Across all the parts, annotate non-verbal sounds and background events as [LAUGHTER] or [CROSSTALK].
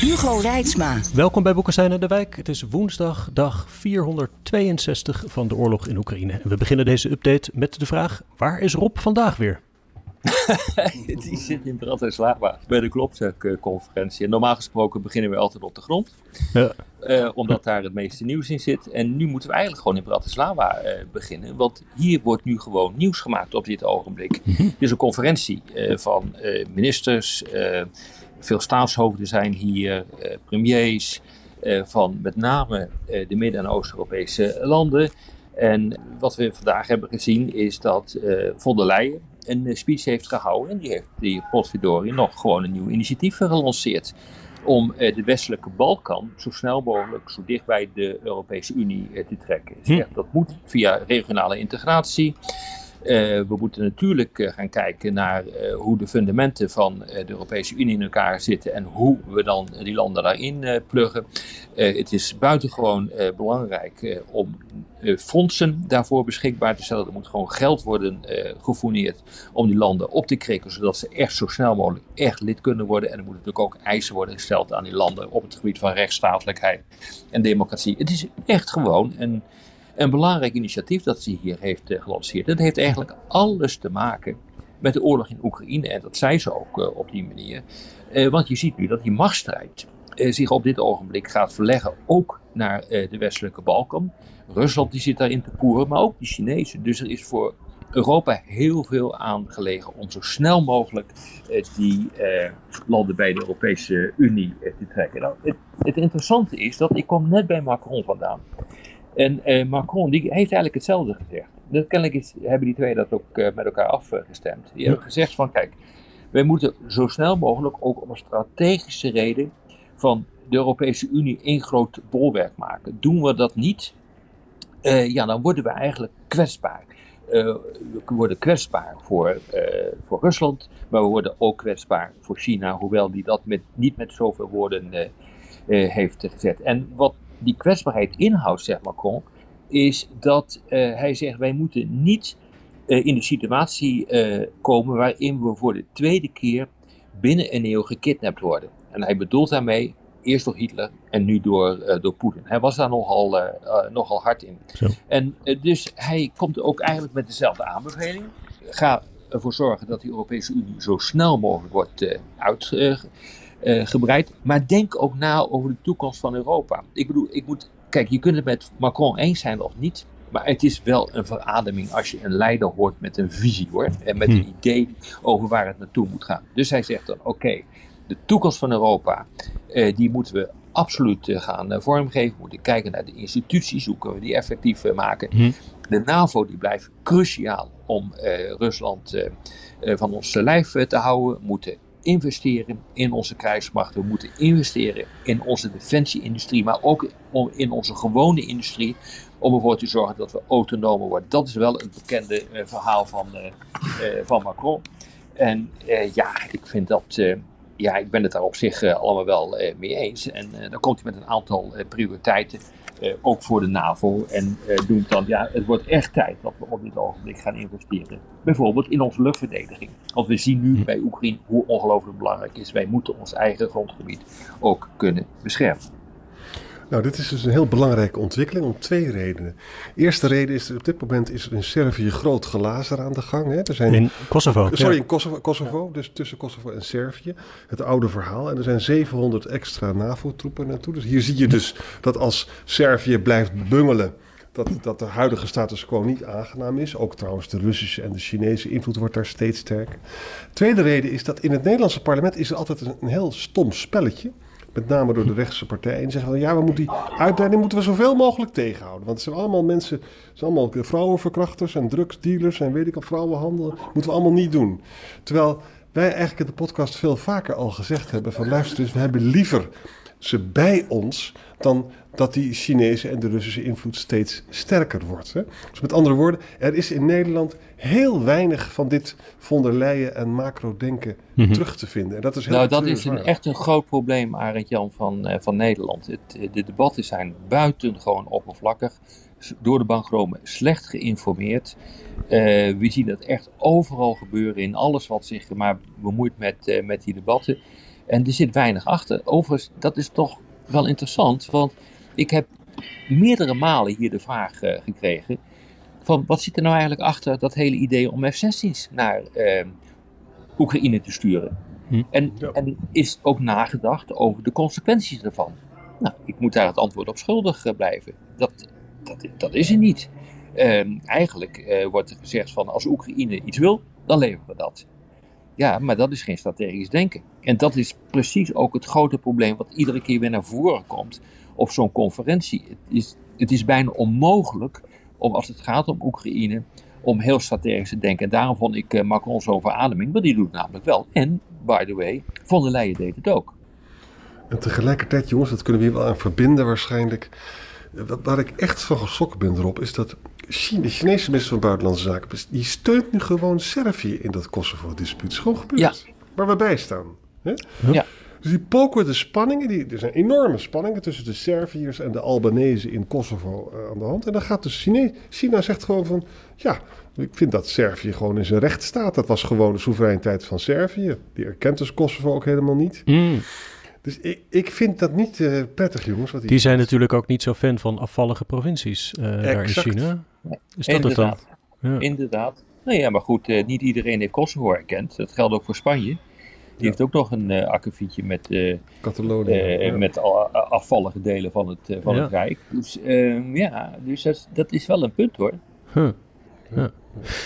Hugo Reitsma. Welkom bij Boekenstein en de Wijk. Het is woensdag, dag 462 van de oorlog in Oekraïne. En we beginnen deze update met de vraag: waar is Rob vandaag weer? [LAUGHS] die zit in Bratislava bij de Klopzak-conferentie. En normaal gesproken beginnen we altijd op de grond. Ja. Uh, omdat daar het meeste nieuws in zit. En nu moeten we eigenlijk gewoon in Bratislava uh, beginnen. Want hier wordt nu gewoon nieuws gemaakt op dit ogenblik. Mm -hmm. is een conferentie uh, van ministers. Veel staatshoofden zijn hier. premiers. van met name de Midden- en Oost-Europese landen. En wat we vandaag hebben gezien is dat von der Leyen een speech heeft gehouden. En die heeft die potverdorie nog gewoon een nieuw initiatief gelanceerd. Om eh, de westelijke Balkan zo snel mogelijk zo dicht bij de Europese Unie eh, te trekken. Hm. Dat moet via regionale integratie. Uh, we moeten natuurlijk uh, gaan kijken naar uh, hoe de fundamenten van de Europese Unie in elkaar zitten en hoe we dan die landen daarin pluggen. het is buitengewoon belangrijk om fondsen daarvoor beschikbaar te stellen. Er moet gewoon geld worden gefourneerd om die landen op te krikken, zodat ze echt zo snel mogelijk echt lid kunnen worden. En er moeten natuurlijk ook eisen worden gesteld aan die landen op het gebied van rechtsstatelijkheid en democratie. Het is echt gewoon een een belangrijk initiatief dat ze hier heeft uh, gelanceerd. Dat heeft eigenlijk alles te maken met de oorlog in Oekraïne. En dat zei ze ook uh, op die manier. Uh, want je ziet nu dat die machtsstrijd zich op dit ogenblik gaat verleggen ook naar de westelijke Balkan. Rusland die zit daarin te poeren, maar ook de Chinezen. Dus er is voor Europa heel veel aan gelegen om zo snel mogelijk die landen bij de Europese Unie te trekken. Nou, het, het interessante is dat ik kom net bij Macron vandaan. En uh, Macron die heeft eigenlijk hetzelfde gezegd. Dat kennelijk is, hebben die twee dat ook uh, met elkaar afgestemd. Die hebben gezegd van kijk, wij moeten zo snel mogelijk ook om een strategische reden van de Europese Unie één groot bolwerk maken. Doen we dat niet, uh, ja, dan worden we eigenlijk kwetsbaar. we worden kwetsbaar voor, voor Rusland, maar we worden ook kwetsbaar voor China, hoewel die dat met, niet met zoveel woorden heeft gezet. En wat die kwetsbaarheid inhoudt, zegt Macron, is dat uh, hij zegt: wij moeten niet uh, in de situatie uh, komen waarin we voor de tweede keer binnen een eeuw gekidnapt worden. En hij bedoelt daarmee eerst door Hitler en nu door, door Poetin. Hij was daar nogal, nogal hard in. Zo. En dus hij komt ook eigenlijk met dezelfde aanbeveling. Ga ervoor zorgen dat die Europese Unie zo snel mogelijk wordt uit uh, gebreid. Maar denk ook na over de toekomst van Europa. Ik bedoel, ik moet, kijk, je kunt het met Macron eens zijn of niet. Maar het is wel een verademing als je een leider hoort met een visie hoor. En met een hm. idee over waar het naartoe moet gaan. Dus hij zegt dan: oké, de toekomst van Europa, uh, die moeten we absoluut uh, gaan vormgeven. We moeten kijken naar de instituties, hoe kunnen we die effectief maken. Hm. De NAVO die blijft cruciaal om Rusland van ons lijf te houden. We moeten investeren in onze krijgsmacht. We moeten investeren in onze defensieindustrie, maar ook in onze gewone industrie. Om ervoor te zorgen dat we autonomer worden. Dat is wel het bekende uh, verhaal van, uh, uh, van Macron. En ja, ik vind dat. Ja, ik ben het daar op zich allemaal wel mee eens. En dan komt hij met een aantal prioriteiten. Ook voor de NAVO. En doen dan, ja, het wordt echt tijd dat we op dit ogenblik gaan investeren. Bijvoorbeeld in onze luchtverdediging. Want we zien nu bij Oekraïne hoe ongelooflijk belangrijk is. Wij moeten ons eigen grondgebied ook kunnen beschermen. Nou, dit is dus een heel belangrijke ontwikkeling om twee redenen. eerste reden is, op dit moment is er in Servië groot glazer aan de gang. Hè. Er zijn, in Kosovo. Sorry, in Kosovo, Kosovo dus tussen Kosovo en Servië. Het oude verhaal. En er zijn 700 extra NAVO-troepen naartoe. Dus hier zie je dus dat als Servië blijft bungelen... Dat, dat de huidige status quo niet aangenaam is. Ook trouwens de Russische en de Chinese invloed wordt daar steeds sterker. Tweede reden is dat in het Nederlandse parlement is er altijd een, een heel stom spelletje met name door de rechtse partijen. En zeggen van ja, we moeten die uitbreiding moeten we zoveel mogelijk tegenhouden. Want het zijn allemaal mensen, het zijn allemaal vrouwenverkrachters en drugsdealers en weet ik al, vrouwenhandel. Moeten we allemaal niet doen. Terwijl wij eigenlijk in de podcast veel vaker al gezegd hebben van luister eens, we hebben liever ze bij ons dan dat die Chinese en de Russische invloed steeds sterker wordt. Hè? Dus met andere woorden, er is in Nederland heel weinig van dit von der Leyen en macro-denken mhm. terug te vinden. En dat is heel nou, dat is een, echt een groot probleem, Arend Jan, van, uh, van Nederland. Het, de debatten zijn buitengewoon oppervlakkig, door de bankromen slecht geïnformeerd. Uh, we zien dat echt overal gebeuren in alles wat zich maar bemoeit met, uh, met die debatten. En er zit weinig achter. Overigens, dat is toch wel interessant, want ik heb meerdere malen hier de vraag uh, gekregen van wat zit er nou eigenlijk achter dat hele idee om F-16's naar uh, Oekraïne te sturen? Hm. En, en, is ook nagedacht over de consequenties ervan? Nou, ik moet daar het antwoord op schuldig uh, blijven. Dat, dat, dat is er niet. Ehm, eigenlijk wordt er gezegd van als Oekraïne iets wil, dan leveren we dat. Ja, maar dat is geen strategisch denken. En dat is precies ook het grote probleem wat iedere keer weer naar voren komt op zo'n conferentie. Het is, het is bijna onmogelijk om, als het gaat om Oekraïne, om heel strategisch te denken. En daarom vond ik uh, Macron zo verademing, want die doet het namelijk wel. En, by the way, von der Leyen deed het ook. En tegelijkertijd, jongens, dat kunnen we hier wel aan verbinden waarschijnlijk. Waar ik echt van geschrokken ben erop, is dat China, de Chinese minister van Buitenlandse Zaken, die steunt nu gewoon Servië in dat Kosovo-dispuut. Is gewoon gebeurd. Ja. Waar we bij staan. Hè? Ja. Dus die poken de spanningen, die, er zijn enorme spanningen tussen de Serviërs en de Albanese in Kosovo uh, aan de hand. En dan gaat dus China, China zegt gewoon van, ja, ik vind dat Servië gewoon in zijn recht staat. Dat was gewoon de soevereiniteit van Servië. Die erkent dus Kosovo ook helemaal niet. Mm. Dus ik, ik vind dat niet uh, prettig, jongens. Wat die zijn natuurlijk ook niet zo fan van afvallige provincies uh, daar in China. Is dat het dan? Ja. Inderdaad. Nou ja, maar goed, uh, niet iedereen heeft Kosovo erkend. Dat geldt ook voor Spanje. Die heeft ook nog een uh, akkefietje met, uh, Catalonië, ja. met afvallige delen van het, van het Rijk. Dus ehm, ja, dus dat, dat, is wel een punt hoor. Huh. Ja.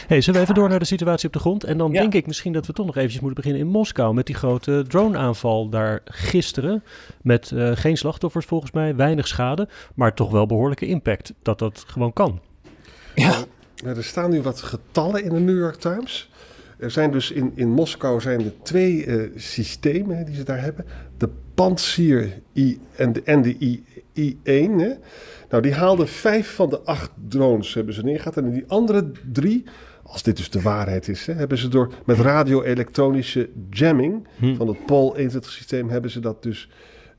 Hey, zullen we even door naar de situatie op de grond? En dan denk ik misschien dat we toch nog eventjes moeten beginnen in Moskou met die grote drone-aanval daar gisteren. Met uh, geen slachtoffers volgens mij, weinig schade, maar toch wel behoorlijke impact dat dat gewoon kan. Ja. Er staan nu wat getallen in de New York Times. Er zijn dus in, in Moskou zijn er twee uh, systemen die ze daar hebben. De Pantsir I en de, en de I, I1. Hè. Nou, die haalden vijf van de acht drones hebben ze neergehaald. En die andere drie, als dit dus de waarheid is, hè, hebben ze door met radio-elektronische jamming hm. van het POL 21 systeem hebben ze dat dus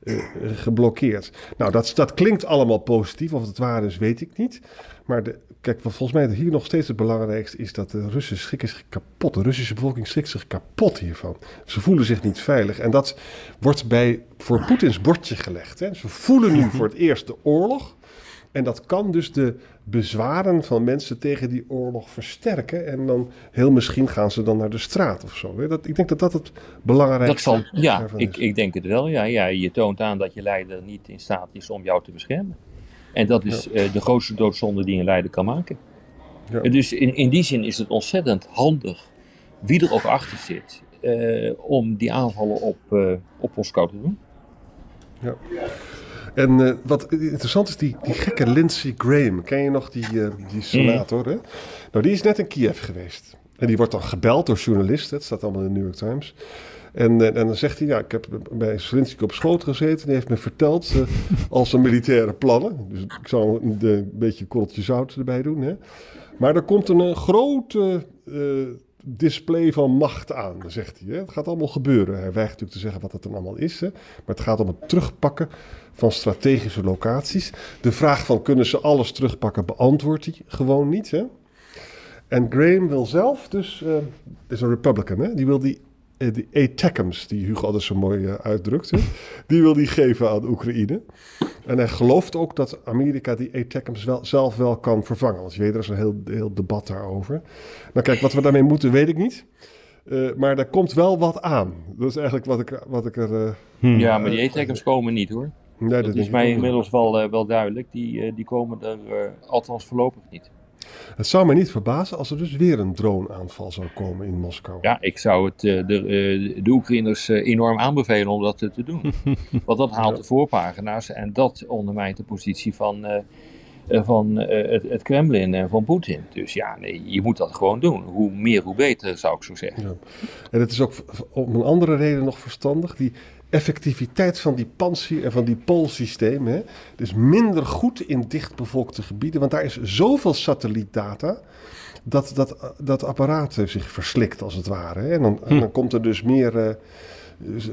uh, geblokkeerd. Nou, dat, dat klinkt allemaal positief. Of het waar is, weet ik niet. Maar de, kijk, volgens mij hier nog steeds het belangrijkste is dat de Russen schrikken zich kapot. De Russische bevolking schrikt zich kapot hiervan. Ze voelen zich niet veilig. En dat wordt bij, voor Poetins bordje gelegd. Hè. Ze voelen nu [LAUGHS] voor het eerst de oorlog. En dat kan dus de bezwaren van mensen tegen die oorlog versterken. En dan heel misschien gaan ze dan naar de straat of zo. Dat, ik denk dat dat het belangrijkste dat zal, Ja, ik, ik denk het wel. Ja, ja, je toont aan dat je leider niet in staat is om jou te beschermen. En dat is uh, de grootste doodzonde die een leider kan maken. Ja. Dus in, in die zin is het ontzettend handig, wie er ook achter zit, uh, om die aanvallen op, uh, op Moskou te doen. Ja. En uh, wat interessant is, die, die gekke Lindsey Graham, ken je nog die, die senator? Mm. Hè? Nou, die is net in Kiev geweest. En die wordt dan gebeld door journalisten, het staat allemaal in de New York Times. En, uh, en dan zegt hij, ja, ik heb bij Zelensky op schoot gezeten. Die heeft me verteld [LAUGHS] uh, al zijn militaire plannen. Dus ik zal een, een beetje korreltje zout erbij doen. Hè. Maar er komt een, grote uh, display van macht aan, zegt hij. Hè. Het gaat allemaal gebeuren. Hij weigert natuurlijk te zeggen wat het dan allemaal is. Hè. Maar het gaat om het terugpakken van strategische locaties. De vraag van kunnen ze alles terugpakken beantwoordt hij gewoon niet. Hè? En Graham wil zelf dus, uh, is een Republican, hè? die wil die, uh, die ATACMS, die Hugo altijd zo mooi uh, uitdrukt, hè? die wil die geven aan Oekraïne. En hij gelooft ook dat Amerika die ATACMS wel, zelf wel kan vervangen. Want je weet, er is een heel, heel debat daarover. Nou kijk, wat we daarmee moeten, weet ik niet. Uh, maar er komt wel wat aan. Dat is eigenlijk wat ik, wat ik er. Uh, hmm. Ja, maar die ATACMS komen niet hoor. Nee, dat, is mij inmiddels wel, uh, wel duidelijk. Die, uh, die komen er uh, althans voorlopig niet. Het zou mij niet verbazen als er dus weer een droneaanval zou komen in Moskou. Ja, ik zou het de, de Oekraïners enorm aanbevelen om dat te doen. [LAUGHS] Want dat haalt ja. de voorpagina's en dat ondermijnt de positie van, van het, het, Kremlin en van Poetin. Dus ja, nee, je moet dat gewoon doen. Hoe meer, hoe beter, zou ik zo zeggen. Ja. En het is ook om een andere reden nog verstandig. Die effectiviteit van die pansier en van die poolsystemen hè, is minder goed in dichtbevolkte gebieden, want daar is zoveel satellietdata dat dat, dat apparaat zich verslikt als het ware. Hè. En, dan, hm. dan komt er dus meer, uh,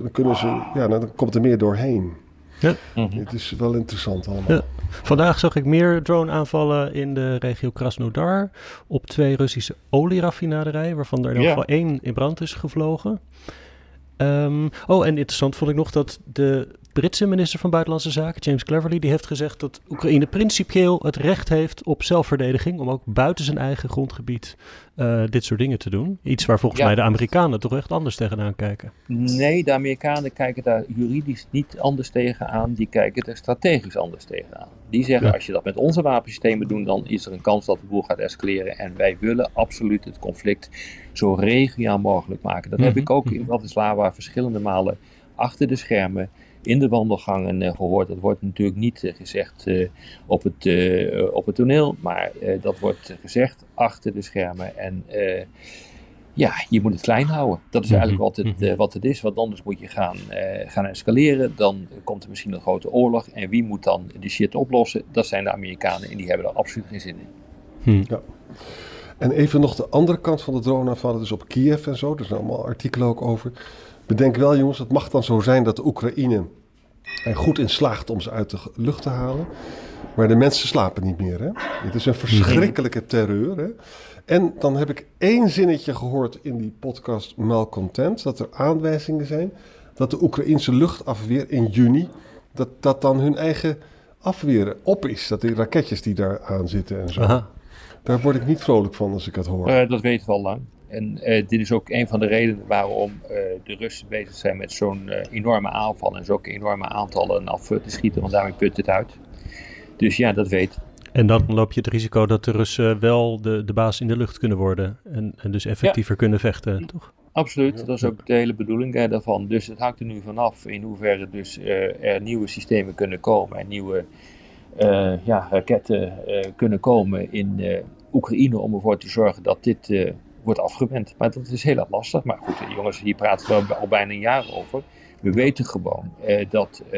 dan kunnen ze, ja, dan komt er meer doorheen. Ja. Mhm. Het is wel interessant allemaal. Ja. Vandaag zag ik meer drone-aanvallen in de regio Krasnodar op twee Russische olieraffinaderijen, waarvan er in ieder geval één in brand is gevlogen. Um, oh, en interessant vond ik nog dat de Britse minister van Buitenlandse Zaken, James Cleverly, die heeft gezegd dat Oekraïne principieel het recht heeft op zelfverdediging om ook buiten zijn eigen grondgebied uh, dit soort dingen te doen. Iets waar volgens mij de Amerikanen toch echt anders tegenaan kijken. Nee, de Amerikanen kijken daar juridisch niet anders tegenaan, die kijken er strategisch anders tegenaan. Die zeggen als je dat met onze wapensystemen doet, dan is er een kans dat de boel gaat escaleren en wij willen absoluut het conflict zo regionaal mogelijk maken. Dat heb mhm. ik ook in Bratislava verschillende malen achter de schermen in de wandelgangen uh, gehoord. Dat wordt natuurlijk niet uh, gezegd uh, op, het, op het toneel, maar dat wordt gezegd achter de schermen. En ja, je moet het klein houden. Dat is mhm. eigenlijk wat het, mhm. wat het is, want anders moet je gaan, gaan escaleren. Dan komt er misschien een grote oorlog. En wie moet dan die shit oplossen? Dat zijn de Amerikanen en die hebben er absoluut geen zin in. Hm. Ja. En even nog de andere kant van de droneaanvallen, dus op Kiev en zo. Er zijn allemaal artikelen ook over. Bedenk wel, jongens, het mag dan zo zijn dat de Oekraïne er goed in slaagt om ze uit de lucht te halen. Maar de mensen slapen niet meer. Hè? Het is een verschrikkelijke terreur. Hè? En dan heb ik één zinnetje gehoord in die podcast Malcontent: dat er aanwijzingen zijn dat de Oekraïnse luchtafweer in juni. dat, dat dan hun eigen afweer op is. Dat die raketjes die daar aan zitten en zo. Daar word ik niet vrolijk van als ik het hoor. Uh, dat weten we al lang. En uh, dit is ook een van de redenen waarom uh, de Russen bezig zijn met zo'n enorme aanval en zulke enorme aantallen af te schieten, want daarmee put het uit. Dus ja, dat weet. En dan loop je het risico dat de Russen wel de, de baas in de lucht kunnen worden en, en dus effectiever kunnen vechten, toch? Absoluut, dat is ook de hele bedoeling daarvan. Dus het hangt er nu vanaf in hoeverre dus, er nieuwe systemen kunnen komen en nieuwe ja, raketten kunnen komen in Oekraïne om ervoor te zorgen dat dit wordt afgewend. Maar dat is heel erg lastig. Maar goed, jongens, hier praten we al bijna een jaar over. We weten gewoon eh, dat eh,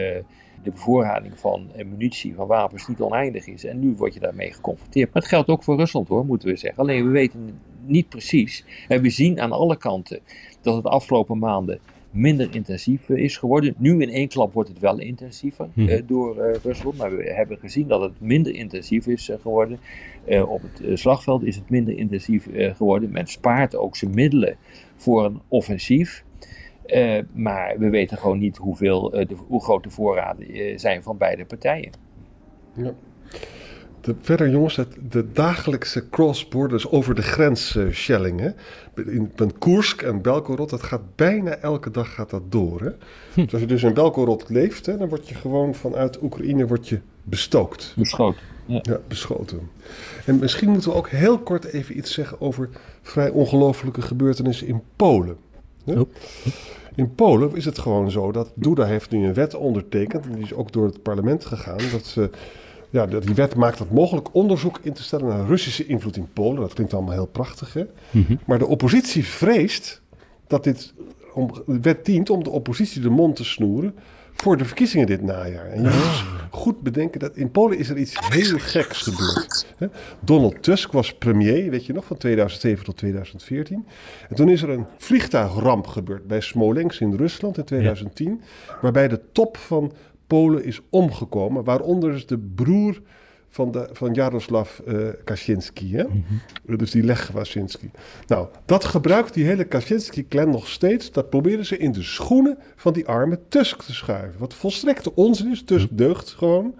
de bevoorrading van eh, munitie, van wapens niet oneindig is. En nu word je daarmee geconfronteerd. Maar het geldt ook voor Rusland hoor, moeten we zeggen. Alleen we weten niet precies. En we zien aan alle kanten dat het de afgelopen maanden minder intensief eh, is geworden. Nu in één klap wordt het wel intensiever hm. eh, door uh, Rusland. Maar we hebben gezien dat het minder intensief is geworden. op het slagveld is het minder intensief geworden. Men spaart ook zijn middelen voor een offensief. maar we weten gewoon niet hoeveel, de, hoe groot de voorraden zijn van beide partijen. Ja. De, verder jongens, het, de dagelijkse cross-borders over de grens uh, shelling. Hè? In, in Koersk en Belgorod, dat gaat bijna elke dag gaat dat door. Hè? Hm. Dus als je dus in Belgorod leeft, hè, dan word je gewoon vanuit Oekraïne word je bestookt. Beschoten. Ja. ja. beschoten. En misschien moeten we ook heel kort even iets zeggen over vrij ongelofelijke gebeurtenissen in Polen. Hè? Oh. In Polen is het gewoon zo dat Duda heeft nu een wet ondertekend, en die is ook door het parlement gegaan, dat ze ja, die wet maakt het mogelijk onderzoek in te stellen naar Russische invloed in Polen. Dat klinkt allemaal heel prachtig, hè? Mhm. Maar de oppositie vreest dat dit om, de wet dient om de oppositie de mond te snoeren voor de verkiezingen dit najaar. En je moet dus goed bedenken dat in Polen is er iets heel geks gebeurd. Hè? Donald Tusk was premier, weet je nog, van 2007 tot 2014. En toen is er een vliegtuigramp gebeurd bij Smolensk in Rusland in 2010, waarbij de top van Polen is omgekomen. Waaronder is de broer van, de, van Jaroslav uh, Kaczynski. Hè? Mhm. Dus die Lech Kaczynski. Nou, dat gebruikt die hele Kaczynski-clan nog steeds. Dat proberen ze in de schoenen van die arme Tusk te schuiven. Wat volstrekte onzin is. Tusk deugt gewoon.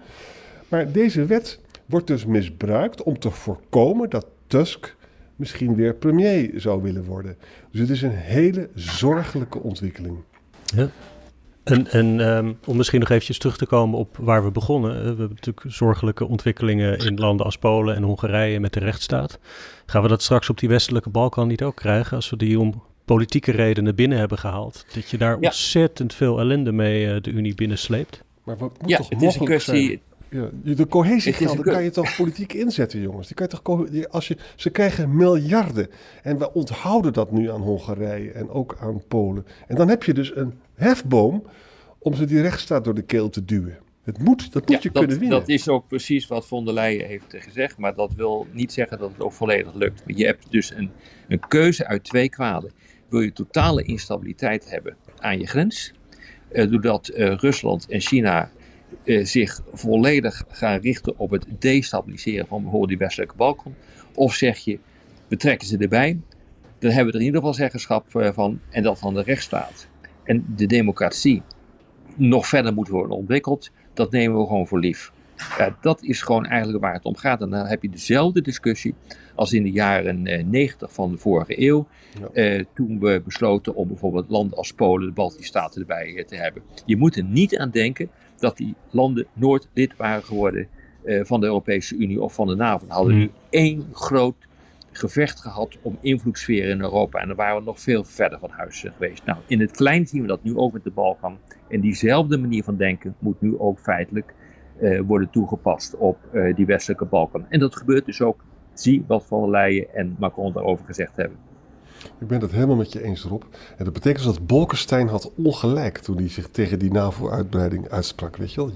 Maar deze wet wordt dus misbruikt om te voorkomen dat Tusk misschien weer premier zou willen worden. Dus het is een hele zorgelijke ontwikkeling. Ja. En, en ehm, om misschien nog eventjes terug te komen op waar we begonnen. we hebben natuurlijk zorgelijke ontwikkelingen in landen als Polen en Hongarije met de rechtsstaat. Gaan we dat straks op die westelijke Balkan niet ook krijgen als we die om politieke redenen binnen hebben gehaald? Dat je daar ontzettend veel ellende mee uh, de Unie binnensleept? Maar wat moet ja, toch het is een kwestie. Ja, de cohesiegelden kan je toch politiek inzetten, jongens. Die kan je toch, als je, ze krijgen miljarden. En we onthouden dat nu aan Hongarije en ook aan Polen. En dan heb je dus een hefboom om ze die rechtsstaat door de keel te duwen. Het moet, dat moet je kunnen winnen. Dat is ook precies wat von der Leyen heeft gezegd. Maar dat wil niet zeggen dat het ook volledig lukt. Je hebt dus een, een keuze uit twee kwaden. Wil je totale instabiliteit hebben aan je grens? Eh, doordat uh, Rusland en China uh, zich volledig gaan richten op het destabiliseren van bijvoorbeeld die westelijke Balkan? Of zeg je, we trekken ze erbij, dan hebben we er in ieder geval zeggenschap van en dat van de rechtsstaat. En de democratie nog verder moet worden ontwikkeld, dat nemen we gewoon voor lief. Ja, dat is gewoon eigenlijk waar het om gaat. En dan heb je dezelfde discussie als in de jaren eh, 90 van de vorige eeuw. Eh, toen we besloten om bijvoorbeeld landen als Polen, de Baltische Staten erbij eh, te hebben. Je moet er niet aan denken dat die landen nooit lid waren geworden eh, van de Europese Unie of van de NAVO. We hadden hmm. nu één groot gevecht gehad om invloedssferen in Europa. En dan waren we nog veel verder van huis geweest. Nou, in het klein zien we dat nu ook met de Balkan. En diezelfde manier van denken moet nu ook feitelijk uh, worden toegepast op uh, die westelijke Balkan. En dat gebeurt dus ook. Zie wat Van der Leyen en Macron daarover gezegd hebben. Ik ben het helemaal met je eens, Rob. En dat betekent dus dat Bolkestein had ongelijk toen hij zich tegen die NAVO-uitbreiding uitsprak. Weet je wel,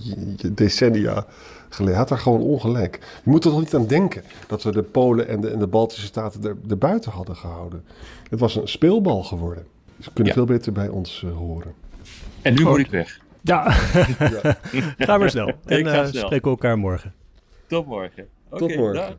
decennia geleden had daar gewoon ongelijk. Je moet er nog niet aan denken dat we de Polen en de, en de Baltische Staten er, er buiten hadden gehouden. Het was een speelbal geworden. Ze kunnen veel beter bij ons uh, horen. En nu moet ik weg. Ja, ja. [LAUGHS] ga maar snel. En uh, spreken we elkaar morgen. Tot morgen. Tot morgen.